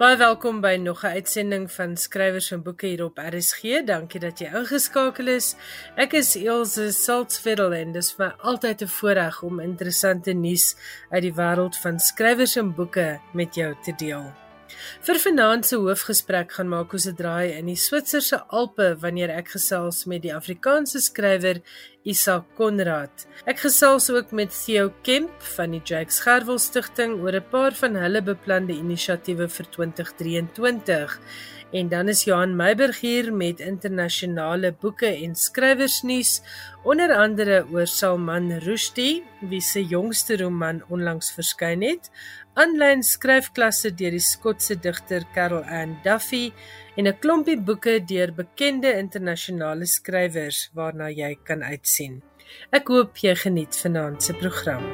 Baie welkom by nog 'n uitsending van Skrywers en Boeke hier op RSG. Dankie dat jy ingeskakel is. Ek is Elsje Saltzfeld en dit is vir altyd 'n voorreg om interessante nuus uit die wêreld van skrywers en boeke met jou te deel. Vir vanaand se hoofgesprek gaan maak ons 'n draai in die Switserse Alpe wanneer ek gesels met die Afrikaanse skrywer Isak Konrad. Ek gesels ook met Theo Kemp van die Jacques Gerwel Stichting oor 'n paar van hulle beplande inisiatiewe vir 2023. En dan is Johan Meiburg hier met internasionale boeke en skrywersnuus, onder andere oor Salman Rushdie, wie se jongste roman onlangs verskyn het, aanlyn skryfklasse deur die Skotse digter Carol Ann Duffy en 'n klompie boeke deur bekende internasionale skrywers waarna jy kan uitsien. Ek hoop jy geniet vanaand se program.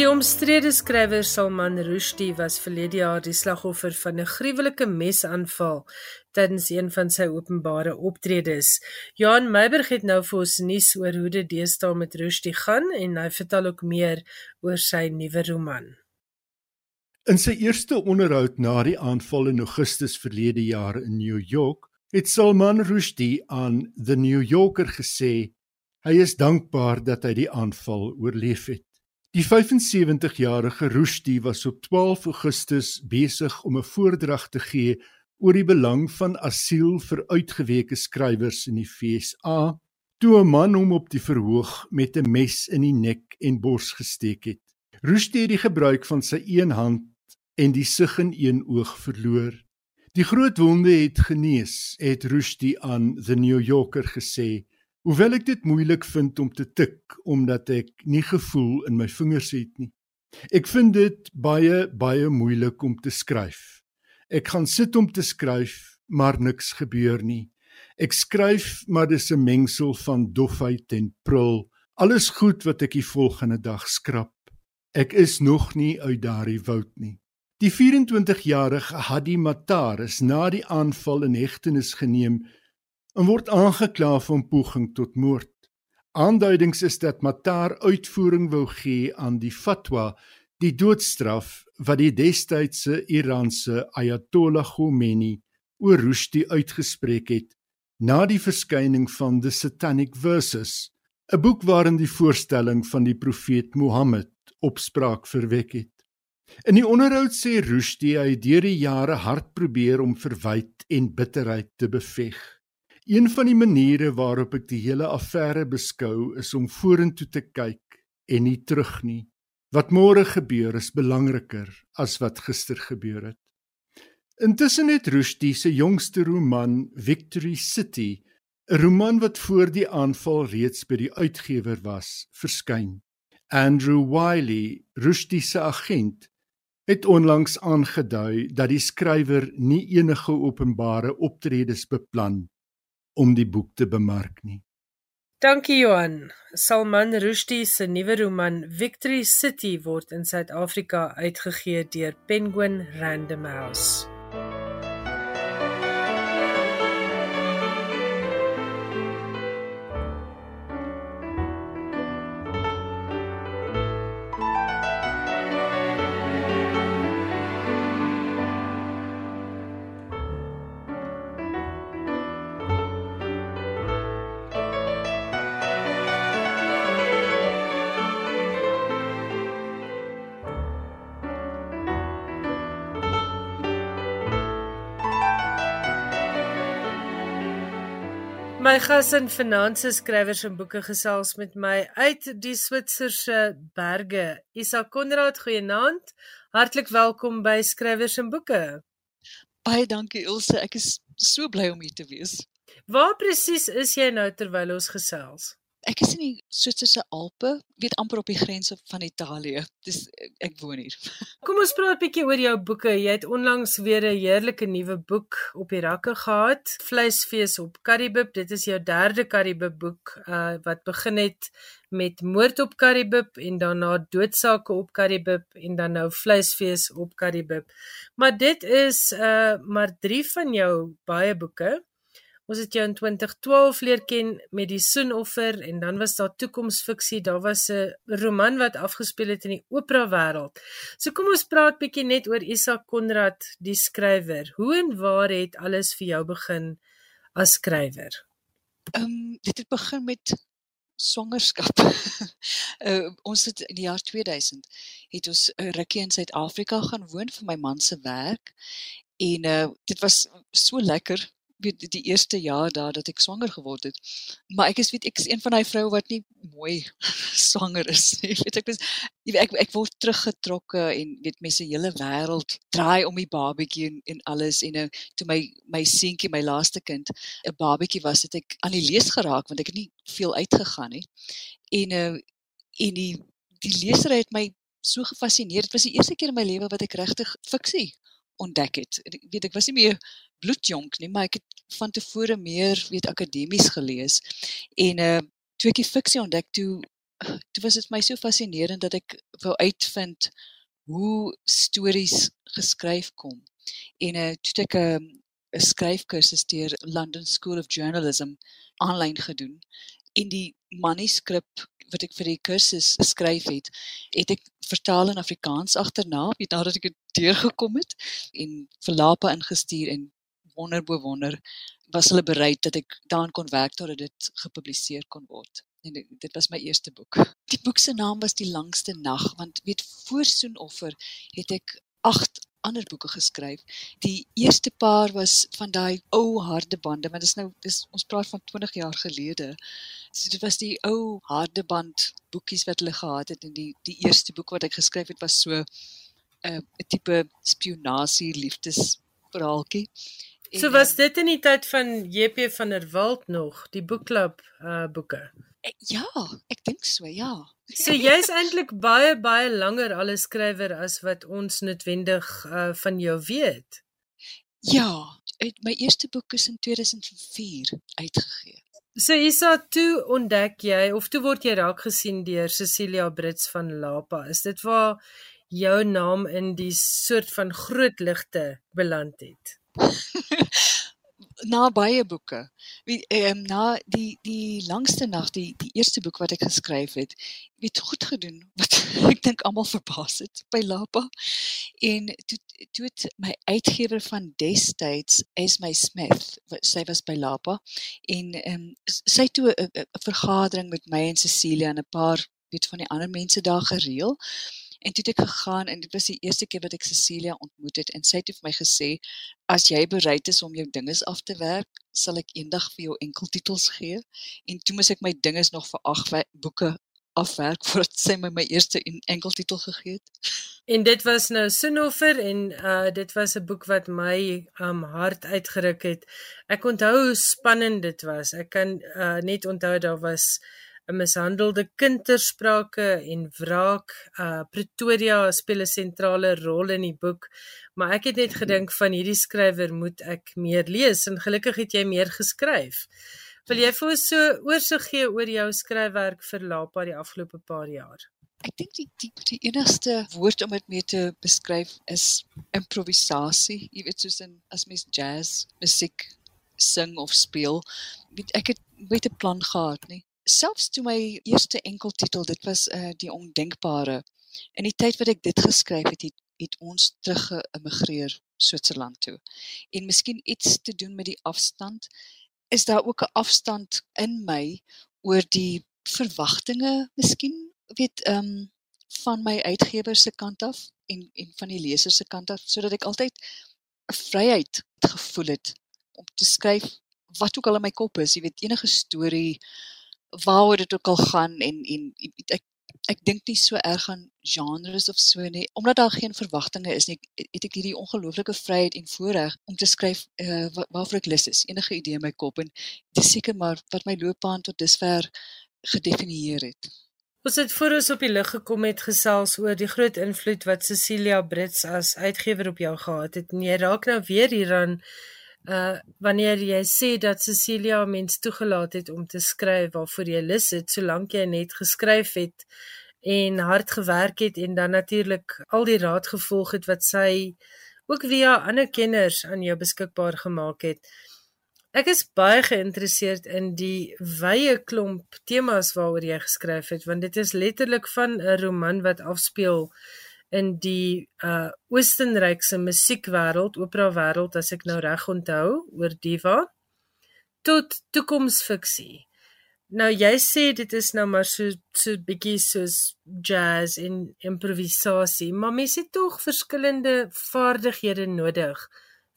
Die omstrede skrywer Salman Rushdie was verlede jaar die slagoffer van 'n gruwelike mesaanval tydens een van sy openbare optredes. Johan Meiberg het nou vir ons nuus oor hoe dit deesdae met Rushdie gaan en hy vertel ook meer oor sy nuwe roman. In sy eerste onderhoud na die aanval in Augustus verlede jaar in New York, het Salman Rushdie aan The New Yorker gesê hy is dankbaar dat hy die aanval oorleef het. Die 75-jarige Rushdie was op 12 Augustus besig om 'n voordrag te gee oor die belang van asiel vir uitgeweke skrywers in die FSA, toe 'n man hom op die verhoog met 'n mes in die nek en bors gesteek het. Rushdie het die gebruik van sy een hand en die sig in een oog verloor. Die groot wonde het genees, het Rushdie aan The New Yorker gesê. Hoewel ek dit moeilik vind om te tik omdat ek nie gevoel in my vingers het nie. Ek vind dit baie baie moeilik om te skryf. Ek gaan sit om te skryf, maar niks gebeur nie. Ek skryf, maar dis 'n mengsel van dofheid en prul. Alles goed wat ek die volgende dag skrap. Ek is nog nie uit daardie woud nie. Die 24-jarige Hadi Matar is na die aanval in hegtenis geneem en word aangekla van poging tot moord. Aanduidings is dat Matar uitvoering wou gee aan die fatwa, die doodstraf wat die destydse Iranse Ayatollah Khomeini oor Rushdie uitgespreek het na die verskyning van The Satanic Verses, 'n boek waarin die voorstelling van die profeet Mohammed opspraak verwek het. In die onderhoud sê Rushdie hy deur die jare hard probeer om verwyd en bitterheid te beveg. Een van die maniere waarop ek die hele affære beskou is om vorentoe te kyk en nie terug nie. Wat môre gebeur is belangriker as wat gister gebeur het. Intussen het Rushdie se jongste roman Victory City, 'n roman wat voor die aanval reeds by die uitgewer was, verskyn. Andrew Wiley, Rushdie se agent, het onlangs aangedui dat die skrywer nie enige openbare optredes beplan om die boek te bemark nie. Dankie Johan. Salman Rushdie se nuwe roman Victory City word in Suid-Afrika uitgegee deur Penguin Random House. My gas in finansies skrywers en boeke gesels met my uit die Switserse berge. Isak Konrad, goeienaand. Hartlik welkom by Skrywers en Boeke. Baie dankie Ilse, ek is so bly om hier te wees. Waar presies is jy nou terwyl ons gesels? Ek is in die Switserse Alpe, weet amper op die grens van Italië. Dis ek woon hier. Kom ons praat 'n bietjie oor jou boeke. Jy het onlangs weer 'n heerlike nuwe boek op die rakke gehad, Vleisfees op Karibib. Dit is jou derde Karibib boek uh wat begin het met Moord op Karibib en daarna Doodsake op Karibib en dan nou Vleisfees op Karibib. Maar dit is uh maar 3 van jou baie boeke. Ons het jou in 2012 leer ken met die Soenoffer en dan was daar toekomsfiksie. Daar was 'n roman wat afgespeel het in die opera wêreld. So kom ons praat bietjie net oor Isak Konrad, die skrywer. Hoe en waar het alles vir jou begin as skrywer? Ehm um, dit het begin met swangerskap. uh, ons het in die jaar 2000 het ons 'n rukkie in Suid-Afrika gaan woon vir my man se werk en uh, dit was so lekker weet die eerste jaar daar dat ek swanger geword het. Maar ek is weet ek is een van daai vroue wat nie mooi swanger is nie. Weet ek is ek ek word teruggetrokke en weet mense hele wêreld draai om die babatjie en, en alles en nou toe my my seentjie my laaste kind 'n babatjie was het ek aan die lees geraak want ek het nie veel uitgegaan nie. En uh en die die leser het my so gefassineer. Dit was die eerste keer in my lewe wat ek regtig fiksie ontdek het. Ek weet ek was nie meer bloedjonk nie, maar ek het van tevore meer weet akademies gelees en uh toe ek die fiksie ontdek toe toe was dit my so fascinerend dat ek wou uitvind hoe stories geskryf kom. En uh toe ek 'n uh, 'n skryfkursus deur London School of Journalism aanlyn gedoen en die manuskrip wat ek vir die kursus geskryf het, het ek vertaal in Afrikaans agterna, weet nadat ek dit deurgekom het en vir Lapa ingestuur en wonder bo wonder was hulle bereid dat ek daaraan kon werk totdat dit gepubliseer kon word. En dit, dit was my eerste boek. Die boek se naam was Die langste nag want weet voor Soenoffer het ek 8 ander boeke geskryf. Die eerste paar was van daai ou harde bande, maar dis nou dis ons praat van 20 jaar gelede. So dit was die ou harde band boekies wat hulle gehad het en die die eerste boek wat ek geskryf het was so 'n uh, tipe spionasie liefdesverhaaltjie. So was dit in die tyd van JP van der Walt nog, die boekklub uh boeke. Eh, ja, ek dink so, ja. So jy's eintlik baie baie langer al 'n skrywer as wat ons noodwendig uh van jou weet. Ja, het, my eerste boek is in 2004 uitgegee. So Isa, toe ontdek jy of toe word jy raak gesien deur Cecilia Brits van Lapa. Is dit waar jou naam in die soort van groot ligte beland het? na baie boeke. Wie ehm na die die langste nag, die die eerste boek wat ek geskryf het, het goed gedoen wat ek dink almal verbaas het by Lapa. En toe toe het my uitgewer van destyds is my Smith, wat sy was by Lapa en ehm um, sy toe 'n vergadering met my en Cecilia en 'n paar weet van die ander mense daar gereël. En toe het ek gegaan en dit was die eerste keer wat ek Cecilia ontmoet het en sy het vir my gesê as jy bereid is om jou dinges af te werk, sal ek eendag vir jou enkeltitels gee. En toe moes ek my dinges nog vir ag boeke afwerk voordat sy my my eerste enkeltitel gegee het. En dit was nou Sinoffer en uh dit was 'n boek wat my um hart uitgeruk het. Ek onthou hoe spannend dit was. Ek kan uh net onthou daar was 'n mishandelde kind ter sprake en wraak. Uh Pretoria speel 'n sentrale rol in die boek, maar ek het net gedink van hierdie skrywer moet ek meer lees en gelukkig het jy meer geskryf. Wil jy vir ons so oorsig gee oor jou skryfwerk vir Lapa die afgelope paar jaar? Ek dink die die die enigste woord om dit mee te beskryf is improvisasie. Jy weet soos in as mens jazz musiek sing of speel, weet ek het weet 'n plan gehad, nie selfs toe my eerste enkeltitel dit was uh die ondenkbare. In die tyd wat ek dit geskryf het het, het ons terug geëmigreer Switserland toe. En miskien iets te doen met die afstand. Is daar ook 'n afstand in my oor die verwagtinge miskien? Weet um van my uitgewer se kant af en en van die leser se kant af sodat ek altyd 'n vryheid gevoel het om te skryf wat ook al in my kop is. Jy weet enige storie waaroor dit ook al gaan en en ek ek dink nie so erg aan genres of so nie omdat daar geen verwagtinge is nie het ek hierdie ongelooflike vryheid en voorreg om te skryf uh, waarvoor ek lus is enige idee in my kop en dis seker maar wat my loopbaan tot dusver gedefinieer het. Ons het voor ons op die lig gekom het gesels oor die groot invloed wat Cecilia Brits as uitgewer op jou gehad het. En jy raak nou weer hieraan uh wanneer jy sê dat Cecilia mens toegelaat het om te skryf waarvoor jy lus het solank jy net geskryf het en hard gewerk het en dan natuurlik al die raad gevolg het wat sy ook via ander kenners aan jou beskikbaar gemaak het. Ek is baie geïnteresseerd in die wye klomp temas waaroor jy geskryf het want dit is letterlik van 'n roman wat afspeel in die uh Oostenrykse musiekwêreld, opera wêreld as ek nou reg onthou, oor diva tot toekomsfiksie. Nou jy sê dit is nou maar so so bietjie soos jazz en improvisasie, maar mense het tog verskillende vaardighede nodig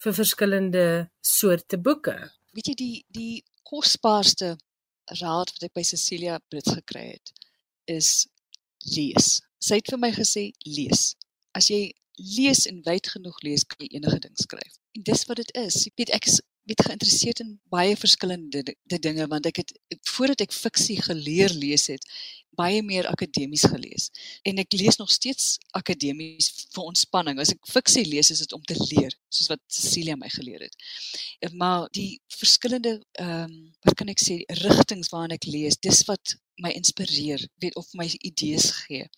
vir verskillende soorte boeke. Weet jy die die kosbaarste raad wat ek by Cecilia Brits gekry het is lees sy het vir my gesê lees. As jy lees en wyd genoeg lees, kan jy enige ding skryf. En dis wat dit is. Jy weet ek is weet geïnteresseerd in baie verskillende die dinge want ek het voordat ek fiksie geleer lees het baie meer akademies gelees en ek lees nog steeds akademies vir ontspanning as ek fiksie lees is dit om te leer soos wat Cecilia my geleer het maar die verskillende ehm um, wat kan ek sê rigtings waarin ek lees dis wat my inspireer, weet of my idees gee.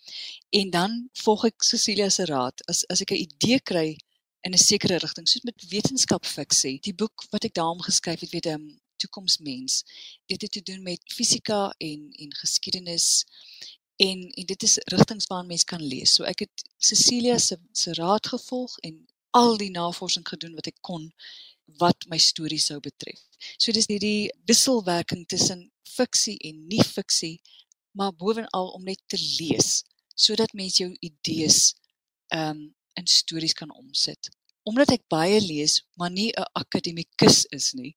En dan volg ek Cecilia se raad. As as ek 'n idee kry in 'n sekere rigting, soos met wetenskap fiksie, die boek wat ek daarom geskryf het, weet 'n um, toekomsmens. Dit het te doen met fisika en en geskiedenis en en dit is rigtings waarna mens kan lees. So ek het Cecilia se se raad gevolg en al die navorsing gedoen wat ek kon wat my storie sou betref. So dis hierdie wisselwerking tussen fiksie en nie fiksie, maar bovenal om net te lees sodat mense jou idees ehm um, in stories kan omsit. Omdat ek baie lees, maar nie 'n akademikus is nie,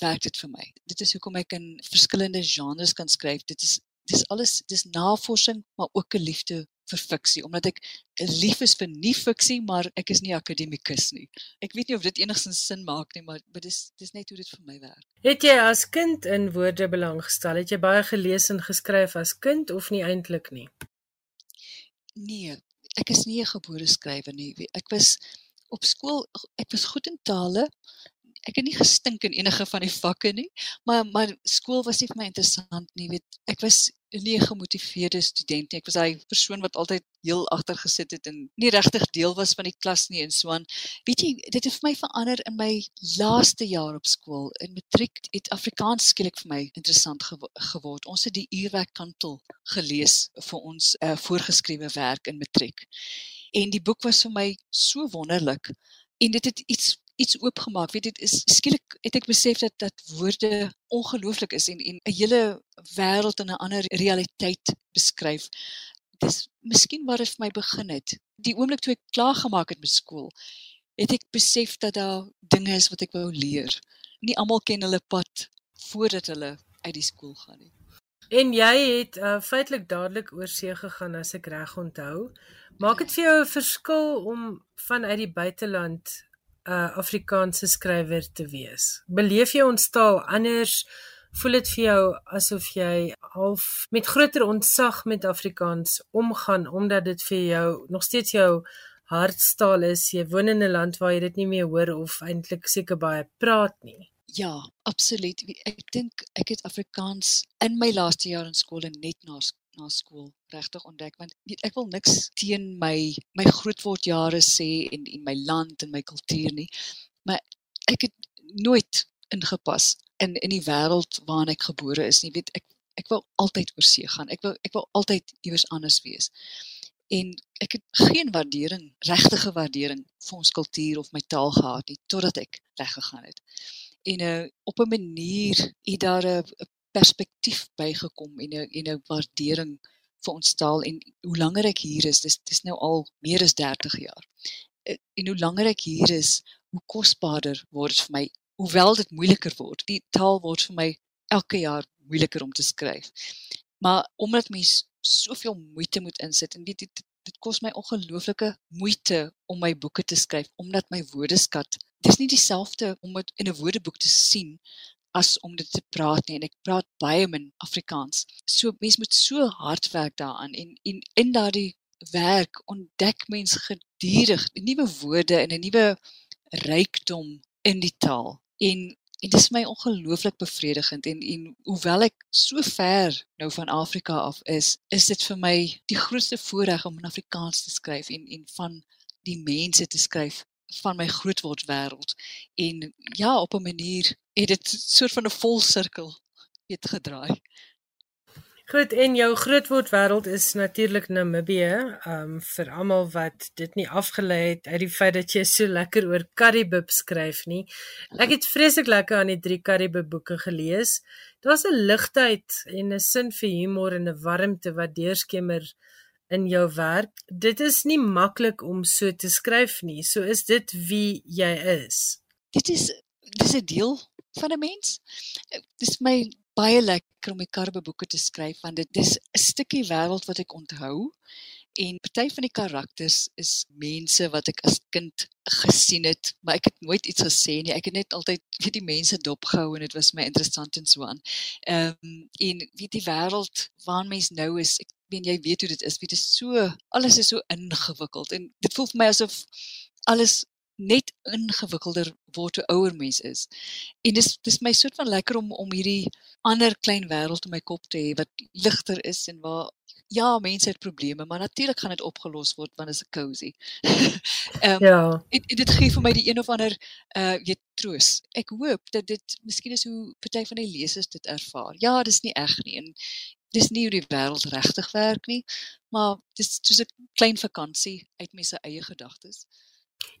werk dit vir my. Dit is hoekom ek in verskillende genres kan skryf. Dit is dis alles dis navorsing, maar ook 'n liefde vir fiksie omdat ek lief is vir nie fiksie maar ek is nie akademikus nie. Ek weet nie of dit enigstens sin maak nie maar dit is dis net hoe dit vir my werk. Het jy as kind in woorde belang gestel? Het jy baie gelees en geskryf as kind of nie eintlik nie? Nee, ek is nie 'n gebore skrywer nie. Ek was op skool ek was goed in tale ek het nie gestink in enige van die vakke nie, maar maar skool was nie vir my interessant nie, weet. Ek was 'n gemotiveerde student nie. Ek was hy persoon wat altyd heel agter gesit het en nie regtig deel was van die klas nie en so aan. Weet jy, dit het vir my verander in my laaste jaar op skool. In matriek het Afrikaans skielik vir my interessant gewo geword. Ons het die uurwerk kantel gelees vir ons uh, voorgeskrewe werk in matriek. En die boek was vir my so wonderlik en dit het iets iets oopgemaak. Weet dit is skielik het ek besef dat dat woorde ongelooflik is en en 'n hele wêreld en 'n ander realiteit beskryf. Dis miskien waar dit vir my begin het. Die oomblik toe ek klaar gemaak het met skool, het ek besef dat daar dinge is wat ek wou leer. Nie almal ken hulle pad voordat hulle uit die skool gaan nie. En jy het uh, feitelik dadelik oor see gegaan as ek reg onthou. Maak dit vir jou 'n verskil om vanuit die buiteland 'n uh, Afrikaanse skrywer te wees. Beleef jy ons taal anders? Voel dit vir jou asof jy half met groter ontzag met Afrikaans omgaan omdat dit vir jou nog steeds jou hartstaal is? Jy woon in 'n land waar jy dit nie meer hoor of eintlik seker baie praat nie. Ja, absoluut. Ek dink ek het Afrikaans in my laaste jaar in skool en net na na skool regtig ontdek want weet, ek wil niks teen my my grootwordjare sê en en my land en my kultuur nie maar ek het nooit ingepas in in die wêreld waarin ek gebore is nie. Weet ek ek wou altyd oor see gaan. Ek wou ek wou altyd iewers anders wees. En ek het geen waardering regtige waardering vir ons kultuur of my taal gehad nie totdat ek weggegaan het. En uh, op 'n manier het daar 'n perspektief bygekom en 'n en 'n waardering vir ons taal en hoe langer ek hier is, dis dis nou al meer as 30 jaar. Eh, en hoe langer ek hier is, hoe kosbaarder word dit vir my, hoewel dit moeiliker word. Die taal word vir my elke jaar moeiliker om te skryf. Maar omdat mens soveel moeite moet insit en weet dit dit kos my ongelooflike moeite om my boeke te skryf omdat my woordeskat dis nie dieselfde om dit in 'n woordeboek te sien as om dit te praat nie en ek praat baie min Afrikaans. So mens moet so hard werk daaraan en en in daardie werk ontdek mens gedurig nuwe woorde en 'n nuwe rykdom in die taal. En en dit is my ongelooflik bevredigend en en hoewel ek so ver nou van Afrika af is, is dit vir my die grootste voorreg om in Afrikaans te skryf en en van die mense te skryf van my grootword wêreld en ja op 'n manier het dit soort van 'n vol sirkel het gedraai. Goed en jou grootword wêreld is natuurlik Namibië. Um vir almal wat dit nie afgelei het uit die feit dat jy so lekker oor Karibib skryf nie. Ek het vreeslik lekker aan die drie Karibib boeke gelees. Daar's 'n ligtheid en 'n sin vir humor en 'n warmte wat deurskemer in jou werk. Dit is nie maklik om so te skryf nie. So is dit wie jy is. Dit is dis 'n deel van 'n mens. Dis my baie lekker om die karbe boeke te skryf want dit is 'n stukkie wêreld wat ek onthou en party van die karakters is mense wat ek as kind gesien het maar ek het nooit iets gesê nie ek het net altyd weet die mense dopgehou en dit was my interessant en so aan. Ehm um, en weet die wêreld waar mens nou is ek weet jy weet hoe dit is dit is so alles is so ingewikkeld en dit voel vir my asof alles net ingewikkelder word hoe ouer mens is. En dis dis my soort van lekker om om hierdie ander klein wêreld in my kop te hê wat ligter is en waar ja, mense het probleme, maar natuurlik gaan dit opgelos word want dit is 'n cozy. Ehm um, ja. En, en dit gee vir my die een of ander uh weet troos. Ek hoop dat dit miskien is hoe party van die lesers dit ervaar. Ja, dis nie reg nie en dis nie hoe die wêreld regtig werk nie, maar dis soos 'n klein vakansie uit my se eie gedagtes.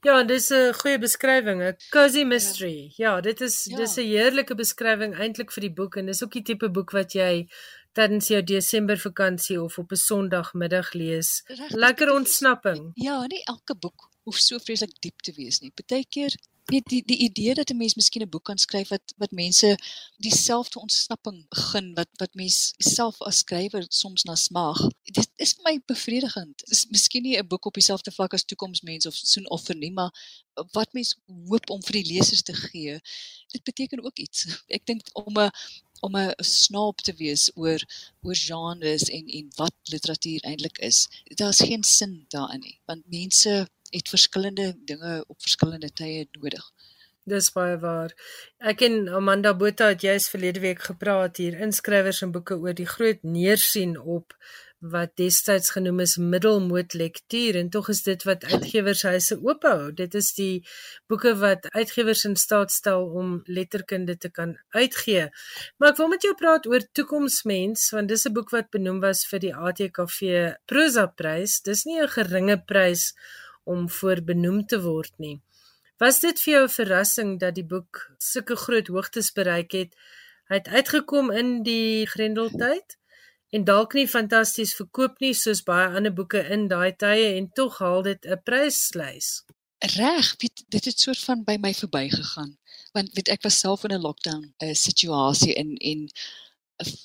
Ja, dis 'n goeie beskrywing, 'n cozy mystery. Ja, ja dit is ja. dis 'n heerlike beskrywing eintlik vir die boek en dis ook die tipe boek wat jy tydens jou Desember vakansie of op 'n Sondagmiddag lees. Recht, Lekker ontsnapping. Ja, nie elke boek hoef so vreeslik diep te wees nie. Partykeer weet die die idee dat 'n mens miskien 'n boek kan skryf wat wat mense dieselfde ontsnapping gun wat wat mens self as skrywer soms na smag. Dit is vir my bevredigend. Dit is miskien nie 'n boek op dieselfde vlak as toekomsmens of soen of vir nie, maar wat mens hoop om vir die lesers te gee, dit beteken ook iets. Ek dink om 'n om 'n snaap te wees oor oor genres en en wat literatuur eintlik is. Daar's geen sin daarin nie, want mense het verskillende dinge op verskillende tye nodig. Dis baie waar. Ek en Amanda Botha het juis verlede week gepraat hier inskrywers en boeke oor die groot neersien op wat destyds genoem is middelmoot lektuur en tog is dit wat uitgewershuise oophou. Dit is die boeke wat uitgewers in staat stel om letterkunde te kan uitgee. Maar ek wil met jou praat oor Toekomsmens want dis 'n boek wat benoem was vir die ATKV Prosa Prys. Dis nie 'n geringe prys om voor benoem te word nie. Was dit vir jou 'n verrassing dat die boek sulke groot hoogtes bereik het? Hy het uitgekom in die Grendeltyd en dalk nie fantasties verkoop nie soos baie ander boeke in daai tye en tog haal dit 'n pryslys. Reg, weet dit het soort van by my verbygegaan. Want weet ek was self in 'n lockdown 'n uh, situasie in en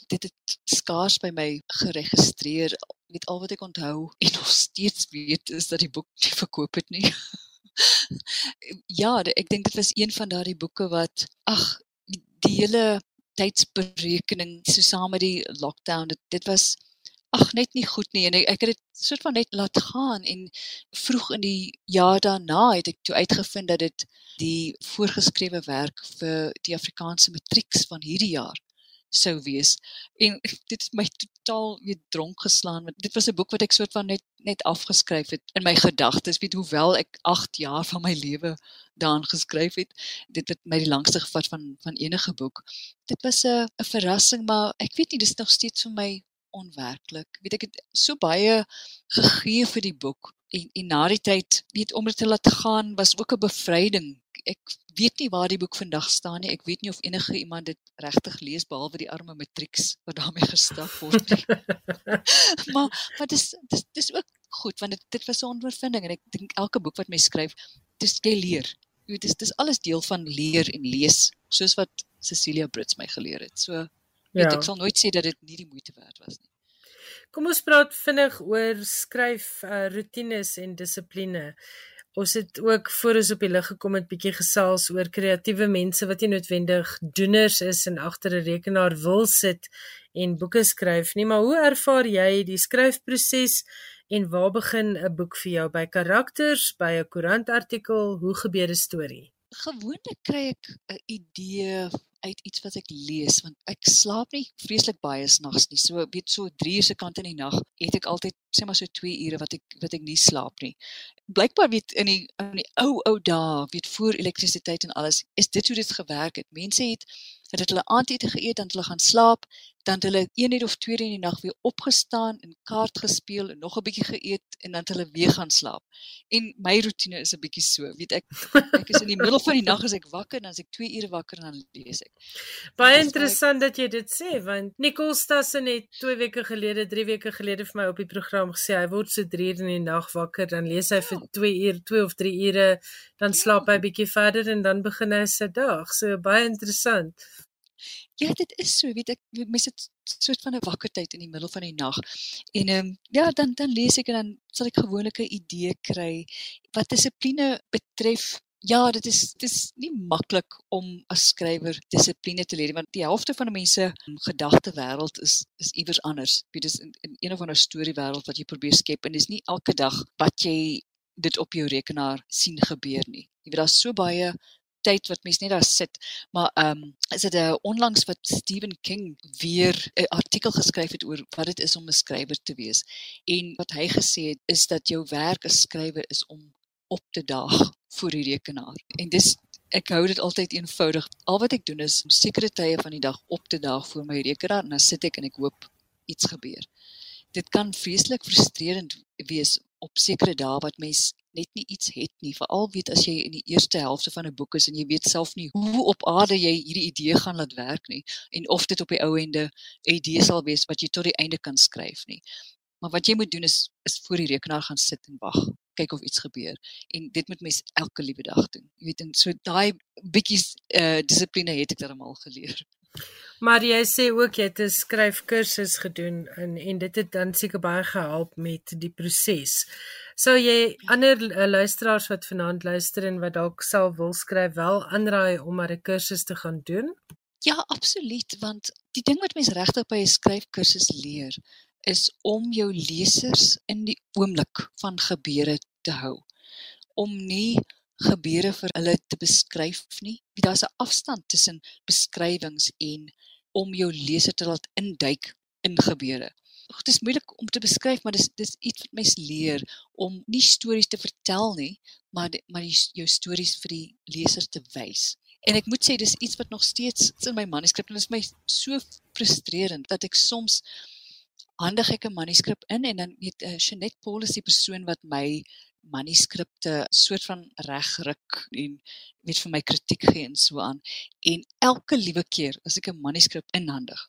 dit het skaars by my geregistreer. Weet al wat ek onthou en nog steeds weet is dat die boek nie verkoop het nie. Ja ek dink dit was een van daardie boeke wat ag die hele tydsberekening so saam met die lockdown dit dit was ag net nie goed nie. En ek, ek het dit soort van net laat gaan en vroeg in die jaar daarna het ek toe uitgevind dat dit die voorgeskrewe werk vir die Afrikaanse matrieks van hierdie jaar sou wees. En dit het my totaal weer dronk geslaan want dit was 'n boek wat ek soort van net net afgeskryf het in my gedagtes, weet hoewel ek 8 jaar van my lewe daaraan geskryf het. Dit het my die langste gevat van van enige boek. Dit was 'n 'n verrassing, maar ek weet nie dis nog steeds vir my onwerklik. Weet ek het so baie gegee vir die boek en en na die tyd weet om dit te laat gaan was ook 'n bevryding ek weet nie waar die boek vandag staan nie. Ek weet nie of enige iemand dit regtig lees behalwe die arme matrieks wat daarmee gestap word nie. maar maar dis dis dis ook goed want dit dit was 'n ondervinding en ek dink elke boek wat mens skryf, dis jy leer. Jy weet dis dis alles deel van leer en lees, soos wat Cecilia Brits my geleer het. So weet ja. ek sal nooit sê dat dit nie die moeite werd was nie. Kom ons praat vinnig oor skryf uh, rotines en dissipline. Ons het ook voor ons op die lig gekom het bietjie gesels oor kreatiewe mense wat nie noodwendig doeners is en agter 'n rekenaar wil sit en boeke skryf nie, maar hoe ervaar jy die skryfproses en waar begin 'n boek vir jou by karakters, by 'n koerantartikel, hoe gebeur 'n storie? Gewoonlik kry ek 'n idee uit iets wat ek lees want ek slaap nie vreeslik baie snags nie. So weet so 3 uur se kant in die nag het ek altyd sê maar so 2 ure wat ek wat ek nie slaap nie. Blykbaar weet in die in die ou ou dae, weet voor elektrisiteit en alles, is dit hoe dit gewerk het. Mense het het hulle aandete geëet dan hulle gaan slaap, dan hulle 1 uur of 2 uur in die nag weer opgestaan en kaart gespeel en nog 'n bietjie geëet en dan hulle weer gaan slaap. En my roetine is 'n bietjie so, weet ek ek is in die middel van die nag as ek wakker dan as ek 2 ure wakker dan lees ek. Baie interessant dat jy dit sê want Nicole Stassen het 2 weke gelede, 3 weke gelede vir my op die program gesê hy word so 3 uur in die nag wakker, dan lees hy vir 2 ja. uur, 2 of 3 ure, dan slaap hy bietjie verder en dan begin hy sy dag. So baie interessant. Ja, dit is so, weet ek, mens het soort van 'n wakker tyd in die middel van die nag. En ehm um, ja, dan dan lees ek en dan sal ek gewoonlik 'n idee kry wat dissipline betref. Ja, dit is dit is nie maklik om as skrywer dissipline te leer want die helfte van die mense gedagte wêreld is is iewers anders. Dit is in, in een of ander storie wêreld wat jy probeer skep en dis nie elke dag wat jy dit op jou rekenaar sien gebeur nie. Jy weet daar's so baie tyd wat mense net daar sit. Maar ehm um, is dit 'n onlangs wat Stephen King weer 'n artikel geskryf het oor wat dit is om 'n skrywer te wees. En wat hy gesê het is dat jou werk as skrywer is om op te daag voor die rekenaar. En dis ek hou dit altyd eenvoudig. Al wat ek doen is om sekere tye van die dag op te daag voor my rekenaar en dan sit ek en ek hoop iets gebeur. Dit kan vreeslik frustrerend wees op sekere dae wat mens net nie iets het nie. Veral weet as jy in die eerste helfte van 'n boek is en jy weet self nie hoe op aarde jy hierdie idee gaan laat werk nie en of dit op die ou ende 'n idee sal wees wat jy tot die einde kan skryf nie. Maar wat jy moet doen is is voor die rekenaar gaan sit en wag, kyk of iets gebeur. En dit moet mens elke liewe dag doen. Jy weet en so daai bietjie uh dissipline het ek darmal geleer. Maar jy sê ook jy het 'n skryfkursus gedoen en en dit het dan seker baie gehelp met die proses. Sou jy ander uh, luisteraars wat vanaand luister en wat dalk self wil skryf wel aanraai om maar 'n kursus te gaan doen? Ja, absoluut, want die ding wat mense regtig by 'n skryfkursus leer is om jou lesers in die oomblik van gebeure te hou. Om nie gebeure vir hulle te beskryf nie. Daar's 'n afstand tussen beskrywings en om jou leser te laat induik in gebeure. Dit is moeilik om te beskryf, maar dis dis iets wat mens leer om nie stories te vertel nie, maar die, maar die, jou stories vir die leser te wys. En ek moet sê dis iets wat nog steeds in my manuskrip en dit is my so frustrerend dat ek soms handig ek 'n manuskrip in en dan weet uh, Jeanette Paul is die persoon wat my manuskripte soort van regruk en weet vir my kritiek gee en so aan. En elke liewe keer as ek 'n manuskrip inhandig,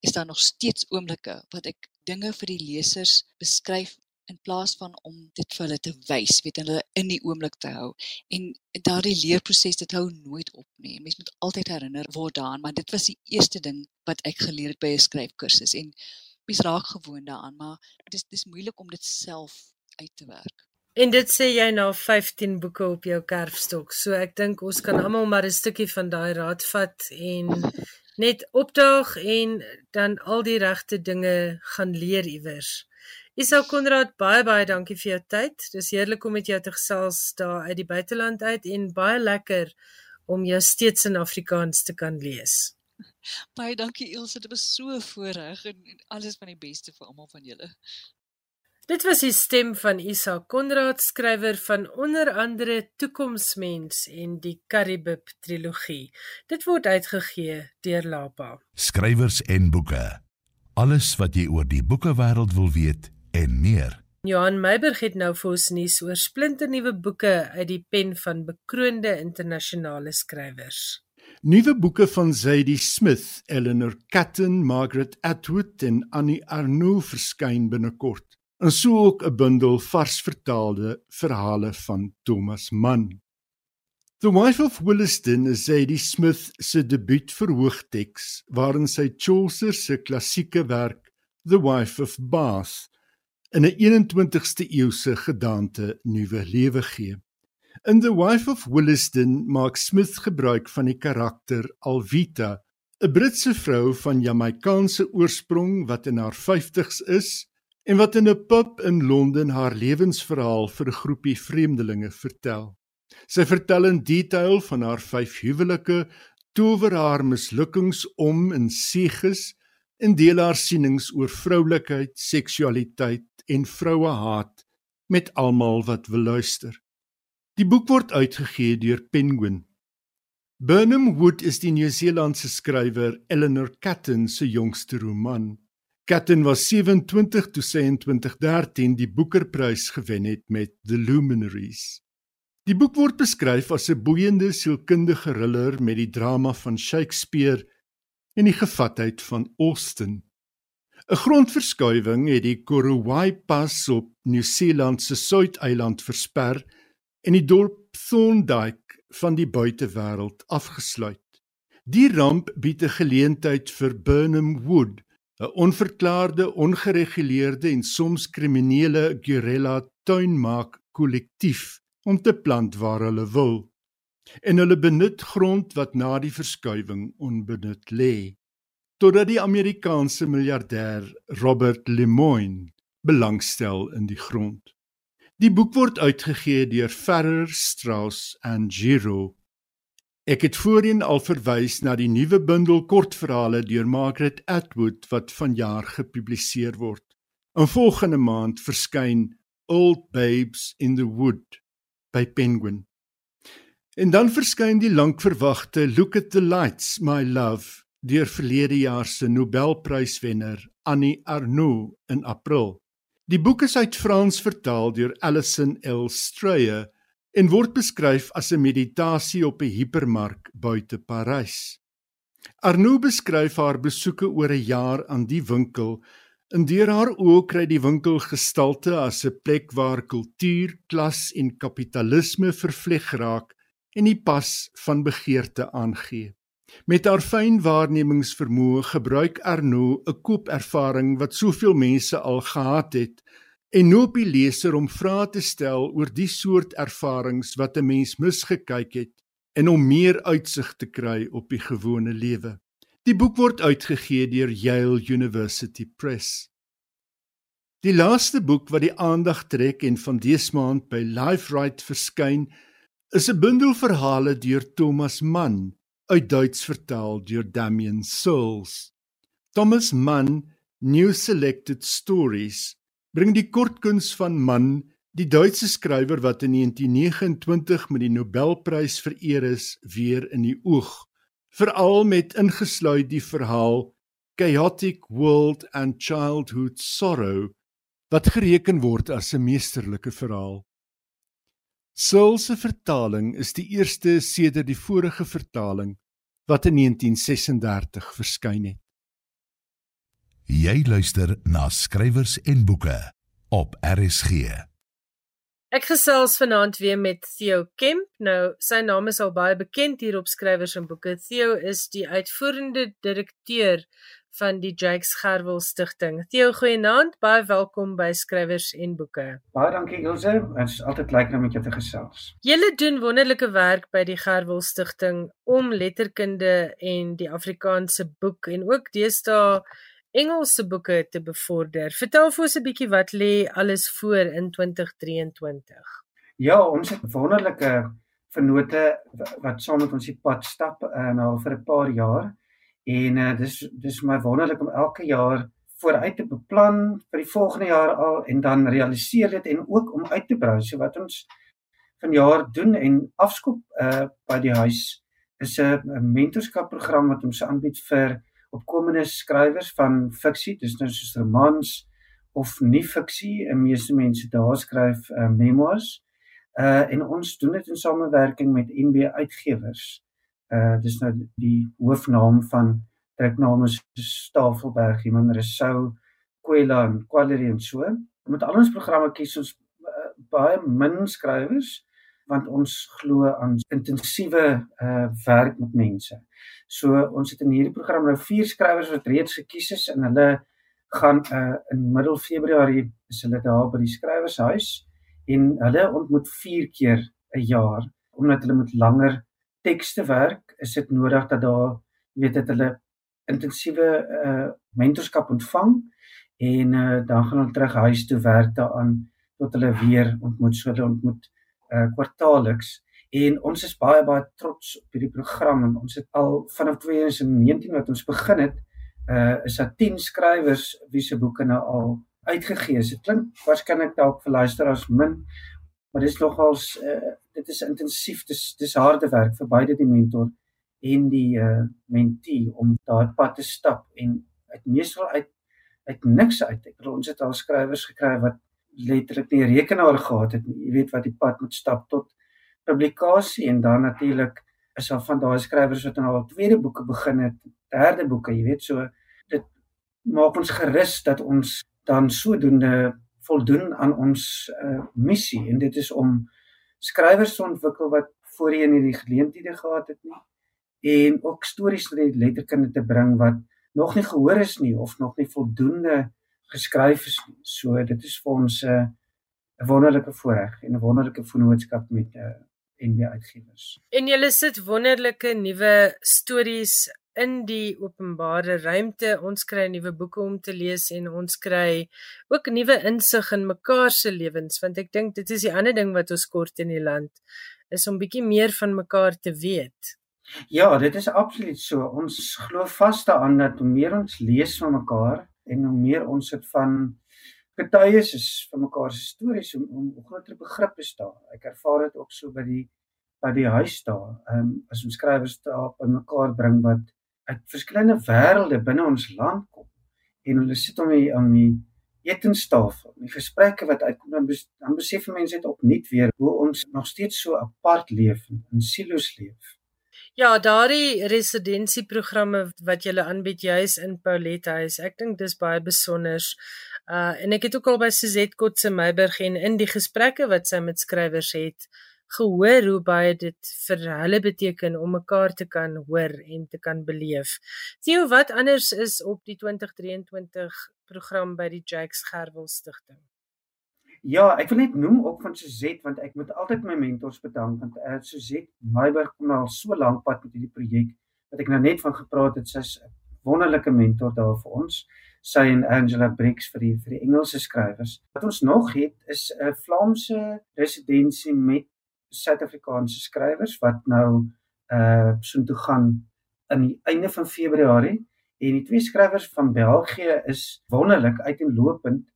is daar nog steeds oomblikke wat ek dinge vir die lesers beskryf in plaas van om dit vir hulle te wys, weet hulle in die oomblik te hou. En daardie leerproses dit hou nooit op nie. Mens moet altyd herinner word daaraan, maar dit was die eerste ding wat ek geleer het by 'n skryfkursus en mens raak gewoond daaraan, maar dit is dis moeilik om dit self uit te werk. En dit sê jy nou 15 boeke op jou kerfstok. So ek dink ons kan almal maar 'n stukkie van daai raad vat en net opdaag en dan al die regte dinge gaan leer iewers. Isa Konrad, baie baie dankie vir jou tyd. Dis heerlik om met jou te gesels daar uit die buiteland uit en baie lekker om jou steeds in Afrikaans te kan lees. Baie dankie Ilse, dit was so voorreg en alles van die beste vir almal van julle. Dit was die stem van Isa Konrad, skrywer van onder andere Toekomsmens en die Karibib trilogie. Dit word uitgegee deur Lapa. Skrywers en boeke. Alles wat jy oor die boekewêreld wil weet en meer. Johan Meiberg het nou vir ons nuus oor splinternuwe boeke uit die pen van bekroonde internasionale skrywers. Nuwe boeke van Zadie Smith, Eleanor Catton, Margaret Atwood en Annie Arnoux verskyn binnekort en so ook 'n bundel vars vertaalde verhale van Thomas Mann. The Wife of Williston is Zadie Smith se debuut verhoogteks waarin sy Chaucer se klassieke werk The Wife of Bath in 'n 21ste eeuse gedaante nuwe lewe gee. In The Wife of Williston maak Smith gebruik van die karakter Alvita, 'n Britse vrou van Jamaikaanse oorsprong wat in haar 50's is en wat in 'n pub in Londen haar lewensverhaal vir 'n groepie vreemdelinge vertel. Sy vertel in detail van haar vyf huwelike, tower haar mislukkings om in seges en deel haar sienings oor vroulikheid, seksualiteit en vrouehaat met almal wat wil luister. Die boek word uitgegee deur Penguin. Burnham Wood is die Nieu-Seelandse skrywer Eleanor Catton se jongste roman. Catton was 27 toe sy in 2013 die Booker-prys gewen het met The Luminaries. Die boek word beskryf as 'n boeiende sielkundige thriller met die drama van Shakespeare en die gevatheid van Austen. 'n Grondverskuiwing het die Korowai Pas op Nieu-Seeland se Suideiland versper en die dorp Thorndyke van die buitewêreld afgesluit. Die ramp bied 'n geleentheid vir Burnham Wood 'n onverklaarde, ongereguleerde en soms kriminele guerrilla tuinmaak kollektief om te plant waar hulle wil. En hulle benut grond wat na die verskuiwing onbenut lê. Totdat die Amerikaanse miljardêr Robert Lemoine belangstel in die grond. Die boek word uitgegee deur Ferrer, Strauss and Giro Ek het voorheen al verwys na die nuwe bundel kortverhale deur Margaret Atwood wat vanjaar gepubliseer word. In volgende maand verskyn Old Babes in the Wood by Penguin. En dan verskyn die lankverwagte Look at the Lights, My Love deur verlede jaar se Nobelpryswenner Annie Arnaud in April. Die boek is uit Frans vertaal deur Alison L. Strayer en word beskryf as 'n meditasie op 'n hipermark buite Parys. Arnoux beskryf haar besoeke oor 'n jaar aan die winkel. In deur haar oë kry die winkel gestalte as 'n plek waar kultuur, klas en kapitalisme vervleg raak en die pas van begeerte aangee. Met haar fyn waarnemingsvermoë gebruik Arnoux 'n koopervaring wat soveel mense al gehad het en noop die leser om vrae te stel oor die soort ervarings wat 'n mens misgekyk het en om meer uitsig te kry op die gewone lewe. Die boek word uitgegee deur Yale University Press. Die laaste boek wat die aandag trek en van dese maand by Liferight verskyn, is 'n bundel verhale deur Thomas Mann, uit Duits vertaal deur Damian Souls. Thomas Mann New Selected Stories bring die kortkuns van Mann, die Duitse skrywer wat in 1929 met die Nobelprys vereer is, weer in die oog, veral met ingesluit die verhaal Chaotic World and Childhood Sorrow wat gereken word as 'n meesterlike verhaal. Searle se vertaling is die eerste sedert die vorige vertaling wat in 1936 verskyn het. Jy luister na skrywers en boeke op RSG. Ek gesels vanaand weer met Theo Kemp. Nou, sy naam is al baie bekend hier op skrywers en boeke. Theo is die uitvoerende direkteur van die Jakes Gerwel Stichting. Theo, goeienaand. Baie welkom by Skrywers en Boeke. Baie dankie Ilse. Dit is altyd lekker om met jou te gesels. Julle doen wonderlike werk by die Gerwel Stichting om letterkunde en die Afrikaanse boek en ook deesdae Engelse boeke te bevorder. Vertel vir ons 'n bietjie wat lê alles voor in 2023. Ja, ons het wonderlike vennote wat saam met ons die pad stap uh, nou vir 'n paar jaar en uh, dis dis my wonderlik om elke jaar vooruit te beplan vir die volgende jaar al en dan realiseer dit en ook om uit te brou so wat ons vanjaar doen en afskop uh, by die huis is 'n mentorskapprogram wat ons aanbied vir opkomende skrywers van fiksie, dis nou soos romans of nie fiksie, en meeste mense daar skryf uh, memoirs. Uh en ons doen dit in samewerking met NB Uitgewers. Uh dis nou die hoofnaam van drukname soos Tafelberg, Iman Resou, Kwela en Quality en so. Met al ons programme kies ons uh, baie min skrywers want ons glo aan intensiewe uh werk met mense. So ons het in hierdie program nou vier skrywers wat reeds gekies is en hulle gaan uh in middel Februarie is hulle daar by die skrywershuis en hulle ontmoet vier keer 'n jaar omdat hulle met langer tekste werk, is dit nodig dat daar weet dit hulle intensiewe uh mentorskap ontvang en uh dan gaan hulle terug huis toe werk daaraan tot hulle weer ontmoet so hulle ontmoet uh kwartaalliks en ons is baie baie trots op hierdie program en ons het al vanaf 2019 wat ons begin het uh is daar 10 skrywers wie se boeke nou al uitgegee is. Dit klink waarskynlik dalk vir luisteraars min, maar dit is nogals uh dit is intensief. Dis dis harde werk vir beide die mentor en die uh mentee om daai pad te stap en uit meestal uit uit niks uit. Ek bedoel ons het al skrywers gekry wat letterlik nie rekenaar gehad het nie. Jy weet wat die pad moet stap tot publikasie en dan natuurlik is daar van daai skrywers wat nou al tweede boeke begin het, derde boeke, jy weet so dit maak ons gerus dat ons dan sodoende voldoen aan ons uh, missie en dit is om skrywers te ontwikkel wat voorheen nie die geleenthede gehad het nie en ook stories na die letterkunde te bring wat nog nie gehoor is nie of nog nie voldoende geskryf is nie. So dit is vir ons 'n uh, 'n wonderlike voorreg en 'n wonderlike vennootskap met uh, en die uitgewers. En julle sit wonderlike nuwe stories in die openbare ruimte. Ons kry nuwe boeke om te lees en ons kry ook nuwe insig in mekaar se lewens want ek dink dit is die ander ding wat ons kort in die land is om bietjie meer van mekaar te weet. Ja, dit is absoluut so. Ons glo vas daaraan dat hoe meer ons lees van mekaar en hoe meer ons dit van getuies is vir mekaar se stories om om groter begrip is daar. Ek ervaar dit ook so by die by die huis daar. Ehm um, as ons skrywers daar by mekaar bring wat uit verskillende wêrelde binne ons land kom en hulle sit om die aan die etenstafel. Die gesprekke wat uitkom dan, bes, dan besef mense net opnuut weer hoe ons nog steeds so apart leef in silo's leef. Ja, daardie residensieprogramme wat jy aanbied juis in Paulette huis. Ek dink dis baie besonder. Uh en ek het ook al by Suzette Kotse Meiburg en in die gesprekke wat sy met skrywers het gehoor hoe baie dit vir hulle beteken om mekaar te kan hoor en te kan beleef. Theo, wat anders is op die 2023 program by die Jacques Gerwel Stichting? Ja, ek wil net noem ook van Suzette want ek moet altyd my mentors bedank want uh, Suzette Meiburg kom nou al so lank pad met hierdie projek wat ek nou net van gepraat het. Sy's 'n wonderlike mentor daar vir ons sy en Angela Brix vir die vir die Engelse skrywers. Wat ons nog het is 'n Vlaamse residensie met Suid-Afrikaanse skrywers wat nou uh so toe gaan in die einde van Februarie en die twee skrywers van België is wonderlik uiteenlopend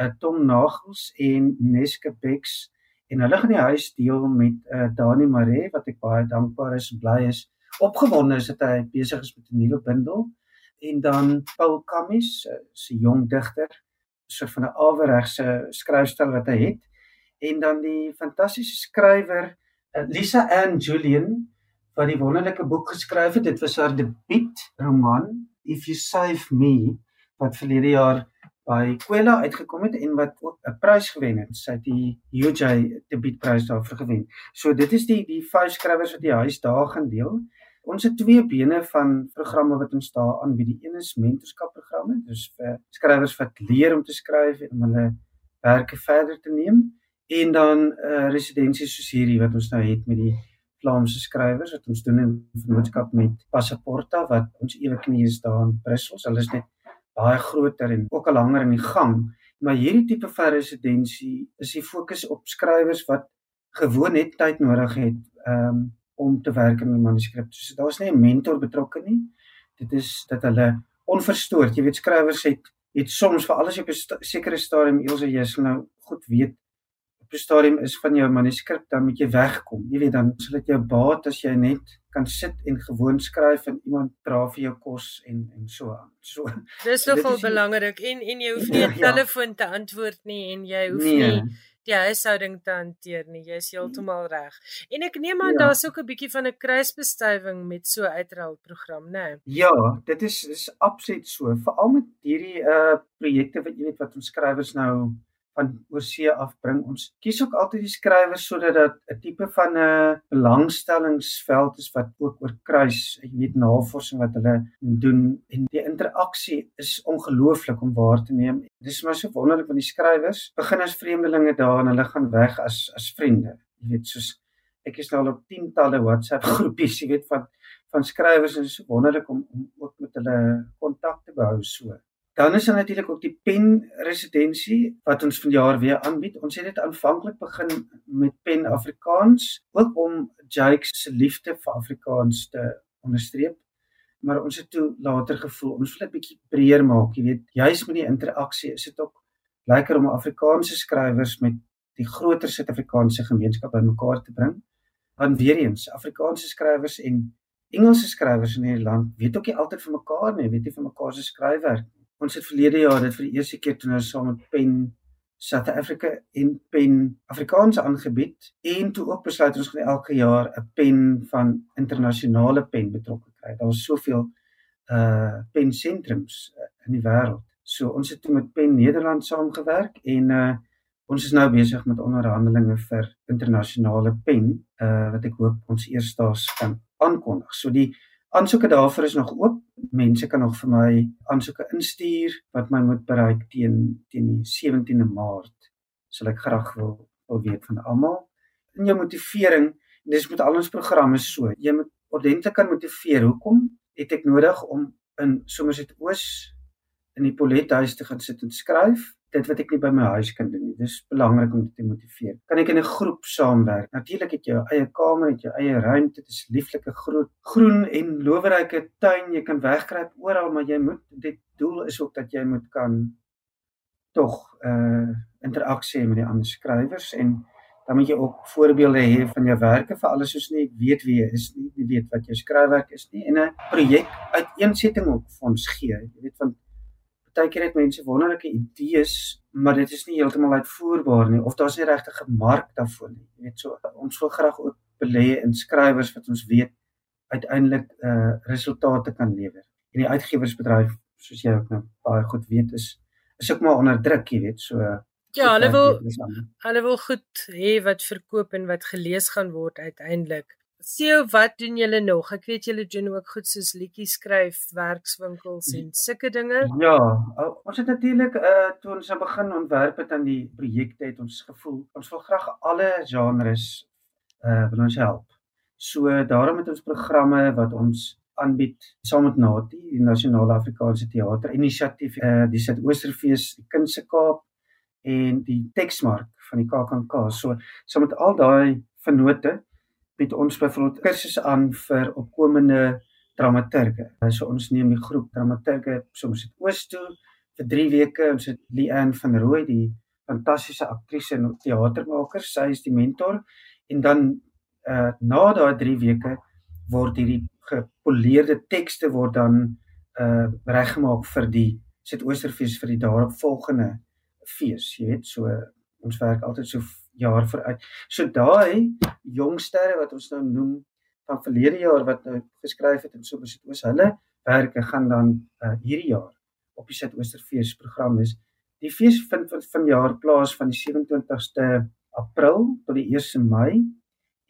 uh Tom Nagels en Neske Bex en hulle gaan die huis deel met uh Dani Mare wat ek baie dankbaar is en bly is opgewonde is dat hy besig is met 'n nuwe bundel en dan Paul Kammies, eh, se jong digter, so van 'n aweregse skryfstyl wat hy het. En dan die fantastiese skrywer eh, Lisa Ann Julian wat die wonderlike boek geskryf het. Dit was haar debuut roman If You Save Me wat verlede jaar by Kwela uitgekom het en wat ook 'n prys gewen het. Sy het die UJ debuutprys daarvoor gewen. So dit is die die vyf skrywers wat die huis daar gaan deel. Ons het twee bene van programme wat ons daar aanbied. Die een is mentorskapprogramme, dus vir skrywers wat leer om te skryf en om hulle werke verder te neem en dan 'n uh, eh, residensie soos hierdie wat ons nou het met die Vlaamse skrywers wat ons doen in vennootskap met Passaporta wat ons ewe knie is daar in Brussel. Hulle is net baie groter en ook al langer in die gang. Maar hierdie tipe van residensie is die fokus op skrywers wat gewoon net tyd nodig het. Um, om te werk aan die manuskrip. So daar's nie 'n mentor betrokke nie. Dit is dat hulle onverstoord, jy weet skrywers het het soms vir alles op 'n sekere stadium eers jy sal nou goed weet op 'n stadium is van jou manuskrip dan moet jy wegkom. Jy weet dan sal dit jou baat as jy net kan sit en gewoon skryf en iemand dra vir jou kos en en so aan. So Dis nogal belangrik en en jy hoef nie 'n ja, telefoon te antwoord nie en jy hoef nee. nie die huishouding te hanteer nie. Jy is heeltemal reg. En ek neem aan ja. daar's ook 'n bietjie van 'n kruisbestuiving met so 'n uitrolprogram, né? Nee? Ja, dit is is absoluut so. Veral met hierdie uh projekte wat jy weet wat ons skrywers nou van oorsee af bring. Ons kies ook altyd die skrywers sodat dit 'n tipe van 'n belangstellingsveld is wat ook oor kruis, jy weet navorsing wat hulle doen en die interaksie is ongelooflik om waar te neem. Dit is maar so wonderlik want die skrywers begin as vreemdelinge daar en hulle gaan weg as as vriende. Jy weet soos ek is nou al op tientalle WhatsApp groepies, jy weet van van skrywers en so wonderlik om om ook met hulle kontak te behou so. Dan is daar natuurlik ook die pen residensie wat ons vanjaar weer aanbied. Ons het dit aanvanklik begin met pen Afrikaans, ook om Jake se liefde vir Afrikaans te onderstreep. Maar ons het toe later gevoel ons wil dit bietjie breër maak, jy weet, juis met die interaksie is dit ook lekker om Afrikaanse skrywers met die groter Suid-Afrikaanse gemeenskap bymekaar te bring. Want weer eens, Afrikaanse skrywers en Engelse skrywers in hierdie land weet ook nie altyd van mekaar nie, weet nie van mekaar se skryfwerk. Ons het verlede jaar dit vir die eerste keer toe ons saam met Pen South Africa in Pen Afrikaans aangebied en toe ook besluit ons gaan elke jaar 'n pen van internasionale pen betrokke kry. Daar was soveel uh pen sentrums uh, in die wêreld. So ons het toe met Pen Nederland saamgewerk en uh ons is nou besig met onderhandelinge vir internasionale pen uh wat ek hoop ons eersdaags kan aankondig. So die aansoeke daarvoor is nog oop. Mense kan nog vir my aansoeke instuur wat my moet bereik teen teen die 17de Maart. Sal ek graag wil wil weet van almal. In jou motivering, dis met al ons programme so. Jy moet ordentlik kan motiveer. Hoekom het ek nodig om in Somerset Oos in die Polethuis te gaan sit en skryf? Dit wat ek nie by my huis kan doen nie. Dis belangrik om dit te motiveer. Kan ek in 'n groep saamwerk? Natuurlik het jy jou eie kamer, het jou eie ruimte, dit is lieflike groot groen en loweryke tuin. Jy kan wegkruip oral, maar jy moet dit doel is ook dat jy moet kan tog uh, interaksie met die ander skrywers en dan moet jy ook voorbeelde hê van jou werke vir alles soos nie weet wie jy is nie, nie weet wat jou skryfwerk is nie en 'n projek uiteensetting ook vir ons gee. Jy weet van partykeer het mense wonderlike idees, maar dit is nie heeltemal uitvoerbaar nie of daar's nie regtig 'n mark daarvoor nie. Jy weet so ons wil graag ook belê in skrywers wat ons weet uiteindelik uh resultate kan lewer. En die uitgewersbedryf, soos jy ook nou baie goed weet, is is ook maar onder druk, jy weet, so Ja, hulle wil hulle wil goed hê wat verkoop en wat gelees gaan word uiteindelik. Sien wat doen julle nog? Ek weet julle doen ook goed soos liedjies skryf, werkswinkels en sulke dinge. Ja, ons het natuurlik uh toe ons begin ontwerp het aan die projekte het ons gevoel ons wil graag alle genres uh wil ons help. So daarom het ons programme wat ons aanbied saam met Nati, die Nasionale Afrikaanse Teater Inisiatief, uh die Suidoosterfees, die Kunste Kaap en die Teksmark van die KAKNK. So saam met al daai vennote bied ons byvoorbeeld kursusse aan vir opkomende dramaturge. So ons neem die groep dramaturge soms uit Oos toe vir 3 weke. Ons het Leanne van Rooi, die fantastiese aktrise en teatermaker, sy is die mentor en dan uh na daai 3 weke word hierdie gepoleerde tekste word dan uh reggemaak vir die Suidoosterfees vir die daaropvolgende fees, jy weet, so ons werk altyd so jaar vooruit. So daai jongsterre wat ons nou noem van verlede jaar wat nou geskryf het en so besit oos hulle werke gaan dan uh, hierdie jaar op die Suidoosterfees program is. Die fees vind van vanjaar plaas van die 27ste April tot die 1 Mei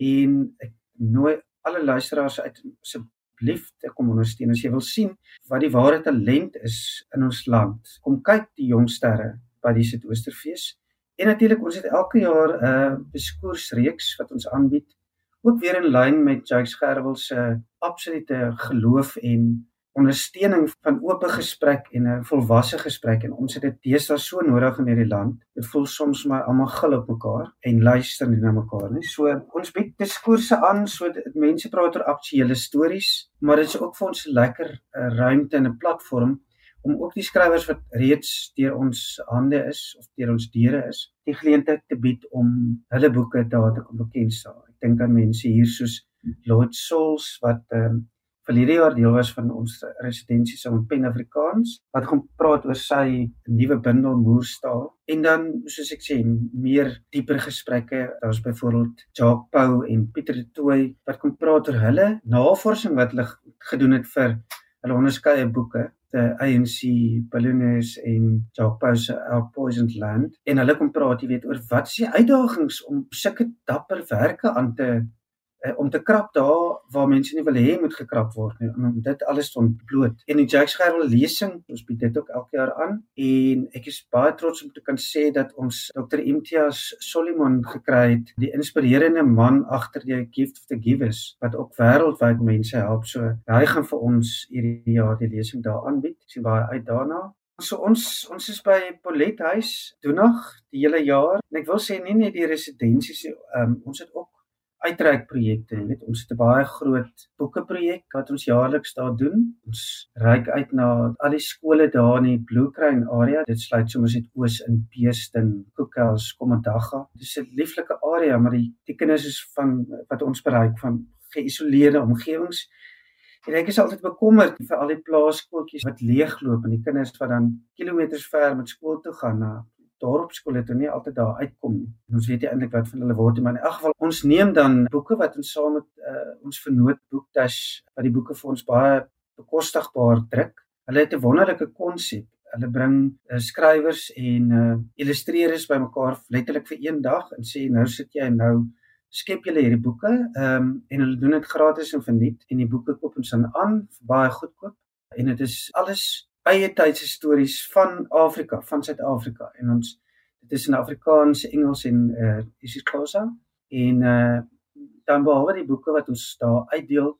en ek nooi alle luisteraars uit asseblief te kom ondersteun as jy wil sien wat die ware talent is in ons land. Kom kyk die jongsterre by die Suidoosterfees. En natuurlik ons het elke jaar 'n uh, beskoursreeks wat ons aanbied, ook weer in lyn met Jacques Gerwel se absolute geloof en ondersteuning van oop gesprek en 'n volwasse gesprek en ons het dit deesdae so nodig in hierdie land. Dit voel soms maar almal gil op mekaar en luister nie na mekaar nie. So ons bied diskourse aan sodat mense praat oor aktuelle stories, maar dit is ook vir ons 'n lekker uh, ruimte en 'n platform om ook die skrywers wat reeds deur ons hande is of deur ons deure is, die geleentheid te bied om hulle boeke daar te kom bekendstel. Ek dink aan mense hier soos Lord Souls wat ehm um, verlede jaar deel was van ons residensie met Pen Afrikaans wat gaan praat oor sy nuwe bundel Moerstaal. En dan soos ek sê meer dieper gesprekke. Daar's byvoorbeeld Jacques Pau en Pieter de Tooy wat kom praat oor hulle navorsing wat hulle gedoen het vir hulle onderskeie boeke the ANC Billionaires en Jacques Pau se Our Poisoned Land. En hulle kom praat jy weet oor wat is die uitdagings om sulke dapper werke aan te uh, om te krap daar waar mense nie wil hê moet gekrap word nie om dit alles te ontbloot. En die Jacques Gerwel lesing, ons bied dit ook elke jaar aan en ek is baie trots om te kan sê dat ons Dr. Imtiaz Solomon gekry het, die inspirerende man agter die Gift of the Givers wat ook wêreldwyd mense help. So hy gaan vir ons hierdie jaar die lesing daar aanbied. Ek sien baie uit daarna. So ons ons is by Polet huis Doenag die hele jaar. En ek wil sê nie net die residensies nie, um, ons het ook uitreik projekte, jy weet, ons het 'n baie groot boeke-projek wat ons jaarliks daar doen. Ons reik uit na al die skole daar in die Bloekruin area. Dit sluit soms net oos in Peeston, Koekhouse, Komadaga. Dis 'n lieflike area, maar die die kinders is van wat ons bereik van geïsoleerde omgewings. En ek is altyd bekommerd vir al die plaaskooltjies wat leegloop en die kinders wat dan kilometers ver met skool toe gaan na dorpskool het nie altyd daar uitkom nie. En ons weet nie eintlik wat van hulle word nie, maar in elk geval ons neem dan boeke wat ons saam met uh, ons vernoot boektas wat die boeke vir ons baie bekostigbaar druk. Hulle het 'n wonderlike konsep. Hulle bring uh, skrywers en uh, illustreerders bymekaar letterlik vir een dag en sê nou sit jy en nou skep julle hierdie boeke ehm um, en hulle doen dit gratis en verniet en die boeke koop ons dan aan vir baie goedkoop en dit is alles eie tydse stories van Afrika, van Suid-Afrika. En ons dit is in Afrikaans, Engels en uh eh, isiXhosa. En uh dan behalwe die boeke wat ons daar uitdeel,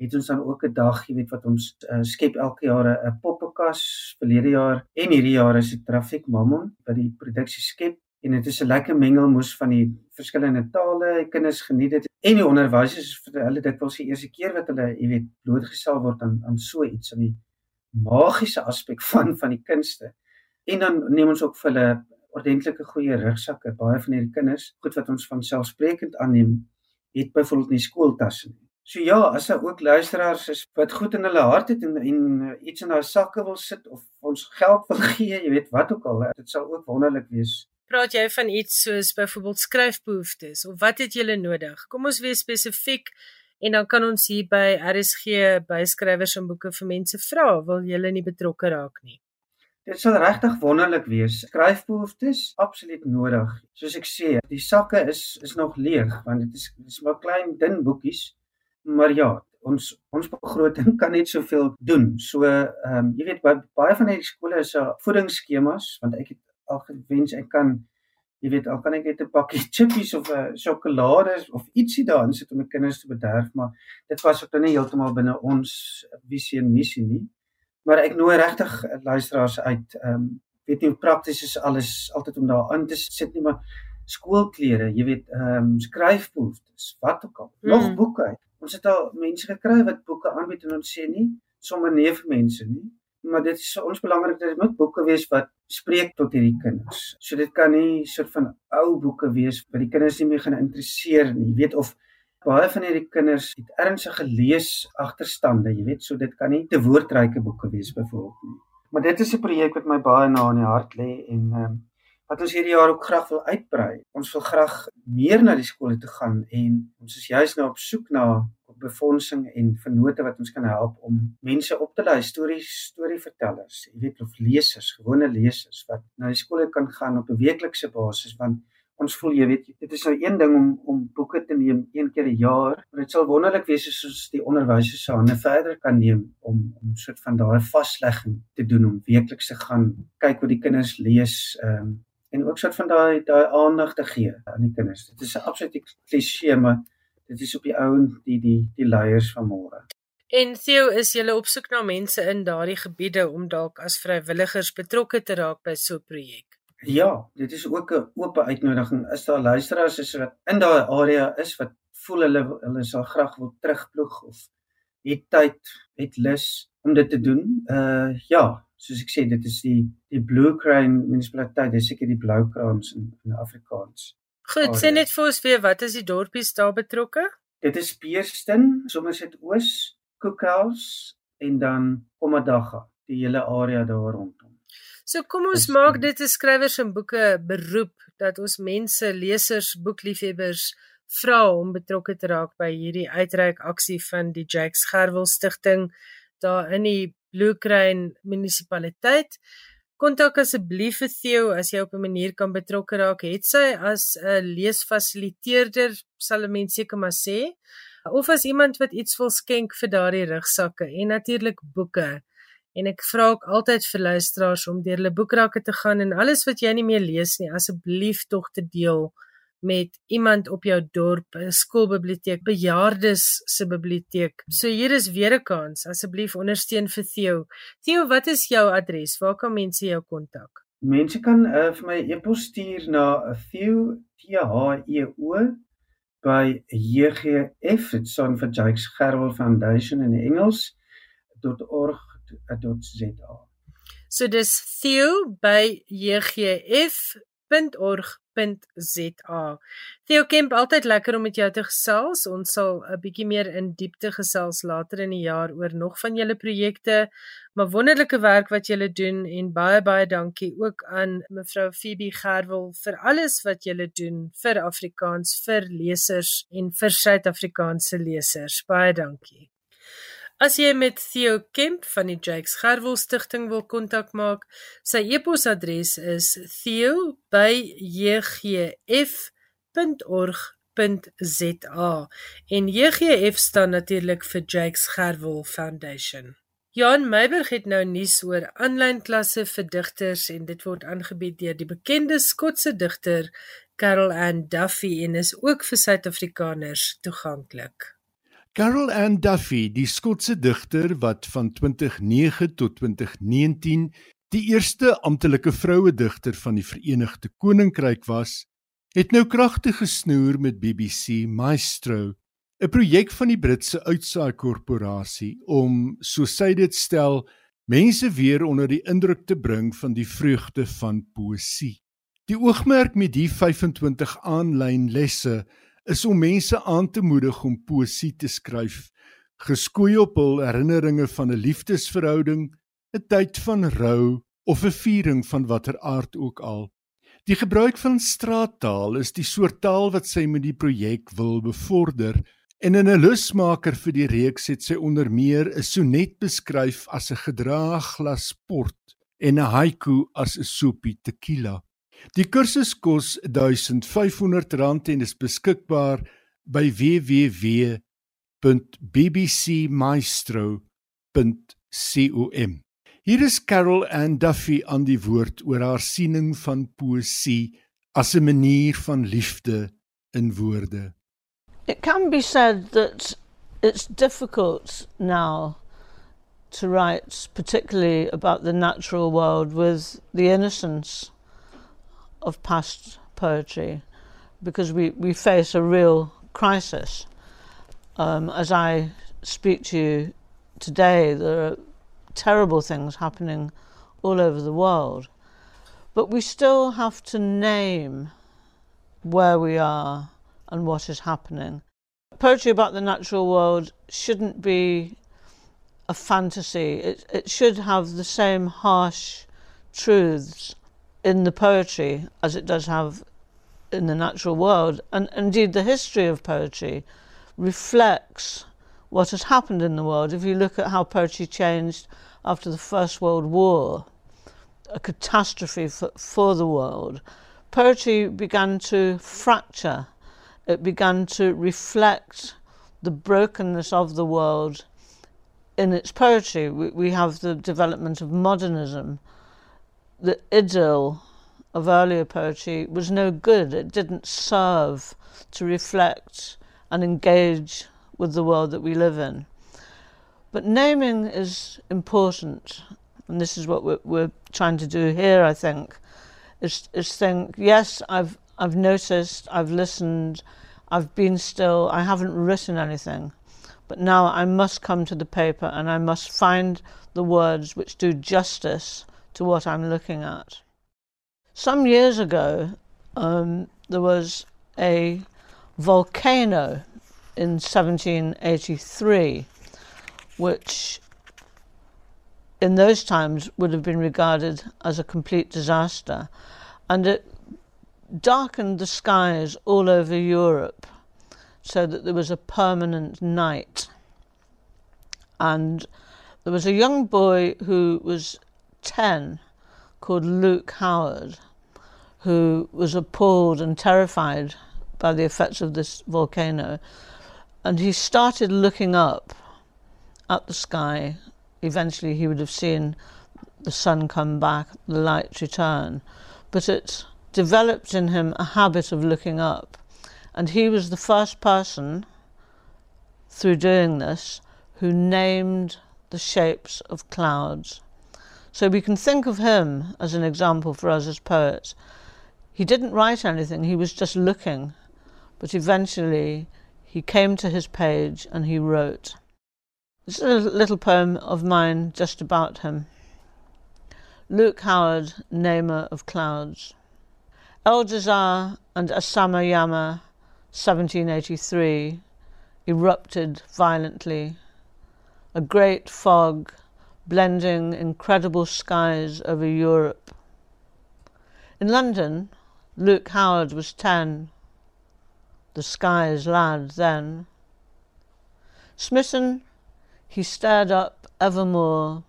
het ons dan ook 'n dag, jy weet wat ons uh, skep elke jaar 'n poppekas. Verlede jaar en hierdie jaar is dit Trafiek Mammon wat die produksie skep. En dit is 'n lekker mengelmoes van die verskillende tale. Die kinders geniet dit en die onderwysers vir hulle dit was die eerste keer wat hulle, jy weet, blootgestel word aan aan so iets aan die magiese aspek van van die kunste. En dan neem ons ook vir hulle ordentlike goeie rugsakke. Baie van hierdie kinders, goed wat ons van selfsprekend aanneem, het byvoorbeeld nie skooltasse nie. So ja, as daar ook luisteraars is wat goed in hulle hart het en, en uh, iets in daai sakke wil sit of ons geld wil gee, jy weet wat ook al, dit sal ook wonderlik wees. Praat jy van iets soos byvoorbeeld skryfbehoeftes of wat het julle nodig? Kom ons wees spesifiek en dan kan ons hier by RSG byskrywers en boeke vir mense vra wil julle nie betrokke raak nie. Dit sal regtig wonderlik wees. Skryfbehoeftes absoluut nodig. Soos ek sê, die sakke is is nog leeg want dit is dis maar klein dun boekies. Maar ja, ons ons begroting kan net soveel doen. So ehm um, jy weet baie van hierdie skole is 'n voedingsskemas want ek het al gewens ek kan jy weet al kan ek net 'n pakkie chippies of 'n uh, sjokolade of ietsie daarin sit om my kinders te bederf maar dit was ook nou nie heeltemal binne ons visie en missie nie. Maar ek nooi regtig luisteraars uit ehm um, weet nie hoe prakties is alles altyd om daar aan te sit nie maar skoolklere jy weet ehm um, skryfbehoeftes wat ook al nog mm. boeke ons het al mense gekry wat boeke aanbied en ons sê nie sommer nee vir mense nie maar dit is vir ons belangrik dat dit moet boeke wees wat spreek tot hierdie kinders. So dit kan nie soort van ou boeke wees wat die kinders nie meer gaan interesseer nie. Jy weet of baie van hierdie kinders het ernstige lees agterstande, jy weet, so dit kan nie te woordryke boeke wees byvoorbeeld nie. Maar dit is 'n projek wat my baie na in die hart lê en ehm um, wat ons hierdie jaar ook graag wil uitbrei. Ons wil graag meer na die skole toe gaan en ons is juis nou op soek na befondsing en vennote wat ons kan help om mense op te lei, stories, storievertellers, jy weet of lesers, gewone lesers wat na die skole kan gaan op 'n weeklikse basis want ons voel jy weet dit is nou een ding om om boeke te neem een keer 'n jaar, maar dit sal wonderlik wees as ons die onderwysers se hande verder kan neem om om soort van daai vaslegging te doen om weekliks te gaan kyk hoe die kinders lees um, en ook soort van daai daai aandag te gee aan die kinders. Dit is 'n absolute klise, maar dit is op die ouen die die die leiers van môre. En Theo, is jy op soek na mense in daardie gebiede om dalk as vrywilligers betrokke te raak by so 'n projek? Ja, dit is ook 'n oop uitnodiging. Is daar luisteraars is wat in daai area is wat voel hulle hulle sal graag wil terugploeg of het tyd, het lus om dit te doen? Uh ja, soos ek sê dit is die die Blue Crane munisipaliteit dis seker die blou kraans in in Afrikaans. Goed, sê net vir ons weer wat is die dorpies daar betrokke? Dit is Peerston, Somerset Oos, Cookhouse en dan Komadaga, die hele area daar rondom. So kom ons is, maak dit 'n skrywers en boeke beroep dat ons mense, lesers, boekliefhebbers vra om betrokke te raak by hierdie uitreik aksie van die Jacques Gerwel Stichting daar in die Bloekruin munisipaliteit. Kontak asseblief vir Theo as jy op 'n manier kan betrokke raak. Het sy as 'n leesfasiliteerder sal 'n mens seker maar sê of as iemand wat iets wil skenk vir daardie rugsakke en natuurlik boeke. En ek vra ook altyd vir luisteraars om deur hulle boekrakke te gaan en alles wat jy nie meer lees nie, asseblief tog te deel met iemand op jou dorp, 'n skoolbiblioteek, bejaardes se biblioteek. So hier is weer 'n kans. Asseblief ondersteun vir Theo. Theo, wat is jou adres? Waar kan mense jou kontak? Mense kan uh, vir my e-pos stuur na Theo T H E O by JGF, dit staan vir Jakes Gerwel Foundation in Engels .org.za. So dis Theo by jgf.org www.rsg.za. Theo Kemp, altyd lekker om met jou te gesels. Ons sal 'n bietjie meer in diepte gesels later in die jaar oor nog van julle projekte, maar wonderlike werk wat julle doen en baie baie dankie ook aan mevrou Phoebe Gerwel vir alles wat julle doen vir Afrikaans, vir lesers en vir Suid-Afrikaanse lesers. Baie dankie. As jy met Theo Kemp van die Jakes Gerwel Stichting wil kontak maak, sy e-posadres is theo@jgf.org.za en JGF staan natuurlik vir Jakes Gerwel Foundation. Jan Meiberg het nou nuus oor aanlyn klasse vir digters en dit word aangebied deur die bekende Skotse digter Carol Ann Duffy en is ook vir Suid-Afrikaners toeganklik. Carol Ann Duffy, die Skotse digter wat van 2009 tot 2019 die eerste amptelike vroue digter van die Verenigde Koninkryk was, het nou kragtig gesnoer met BBC Maestro, 'n projek van die Britse Uitsaai Korporasie om, so sy dit stel, mense weer onder die indruk te bring van die vreugde van poësie. Die oogmerk met die 25 aanlyn lesse is om mense aan te moedig om poësie te skryf, geskoei op hul herinneringe van 'n liefdesverhouding, 'n tyd van rou of 'n viering van watter aard ook al. Die gebruik van straattaal is die soort taal wat sy met die projek wil bevorder en in 'n lusmaker vir die reeks het sy onder meer 'n sonnet beskryf as 'n gedraag glas port en 'n haiku as 'n soepie tequila. Die kursus kos R1500 en is beskikbaar by www.bbcmaestro.com. Hier is Carol Ann Duffy aan die woord oor haar siening van poësie as 'n manier van liefde in woorde. It can be said that it's difficult now to write particularly about the natural world with the innocence of past poetry because we, we face a real crisis. Um, as I speak to you today, there are terrible things happening all over the world. But we still have to name where we are and what is happening. Poetry about the natural world shouldn't be a fantasy, it, it should have the same harsh truths in the poetry as it does have in the natural world. And indeed, the history of poetry reflects what has happened in the world. If you look at how poetry changed after the First World War, a catastrophe for, for the world, poetry began to fracture. It began to reflect the brokenness of the world in its poetry. We, we have the development of modernism the idyll of earlier poetry was no good. It didn't serve to reflect and engage with the world that we live in. But naming is important, and this is what we're, we're trying to do here, I think, is, is think, yes, I've, I've noticed, I've listened, I've been still, I haven't written anything, but now I must come to the paper and I must find the words which do justice to what I'm looking at. Some years ago, um, there was a volcano in 1783, which in those times would have been regarded as a complete disaster, and it darkened the skies all over Europe so that there was a permanent night. And there was a young boy who was 10 called Luke Howard, who was appalled and terrified by the effects of this volcano. And he started looking up at the sky. Eventually, he would have seen the sun come back, the light return. But it developed in him a habit of looking up. And he was the first person, through doing this, who named the shapes of clouds. So we can think of him as an example for us as poets. He didn't write anything, he was just looking. But eventually he came to his page and he wrote. This is a little poem of mine just about him. Luke Howard, Namer of Clouds. El Eldazar and Asamayama, 1783, erupted violently. A great fog blending incredible skies over Europe. In London, Luke Howard was 10, the sky's lad then. Smitten, he stared up evermore,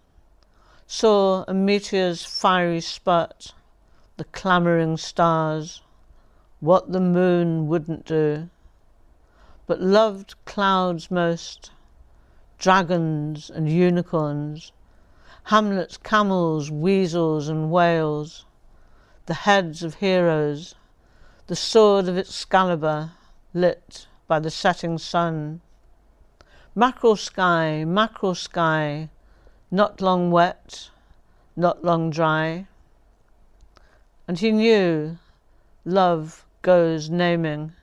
saw a meteor's fiery spurt, the clamouring stars, what the moon wouldn't do, but loved clouds most, dragons and unicorns, Hamlet's camels, weasels, and whales, the heads of heroes, the sword of Excalibur lit by the setting sun. Mackerel sky, mackerel sky, not long wet, not long dry. And he knew love goes naming,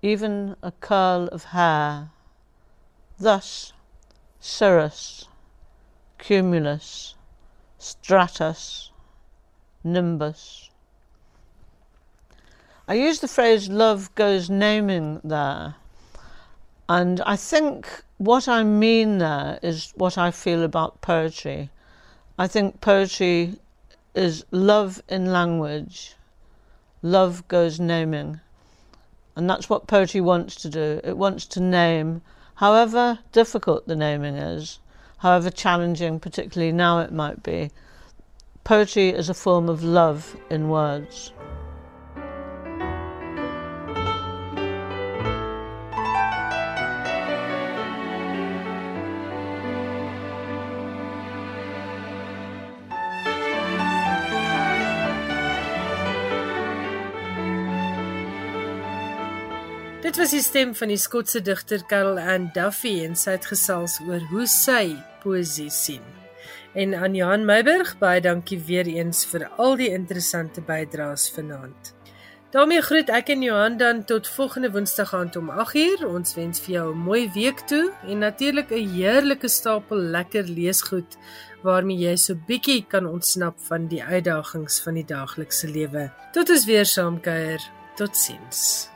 even a curl of hair. Thus, Cirrus cumulus, stratus, nimbus. I use the phrase love goes naming there, and I think what I mean there is what I feel about poetry. I think poetry is love in language, love goes naming. And that's what poetry wants to do. It wants to name, however difficult the naming is, however challenging, particularly now it might be. Poetry is a form of love in words. Dit was die stem van die Skotse digter Carol Ann Duffy en sy het gesels oor hoe sy poesie sien. En aan Johan Meiburg baie dankie weer eens vir al die interessante bydraes vanaand. daarmee groet ek en Johan dan tot volgende Woensdag aand om 8uur. Ons wens vir jou 'n mooi week toe en natuurlik 'n heerlike stapel lekker leesgoed waarmee jy so bietjie kan ontsnap van die uitdagings van die daaglikse lewe. Tot ons weer saam kuier. Totsiens.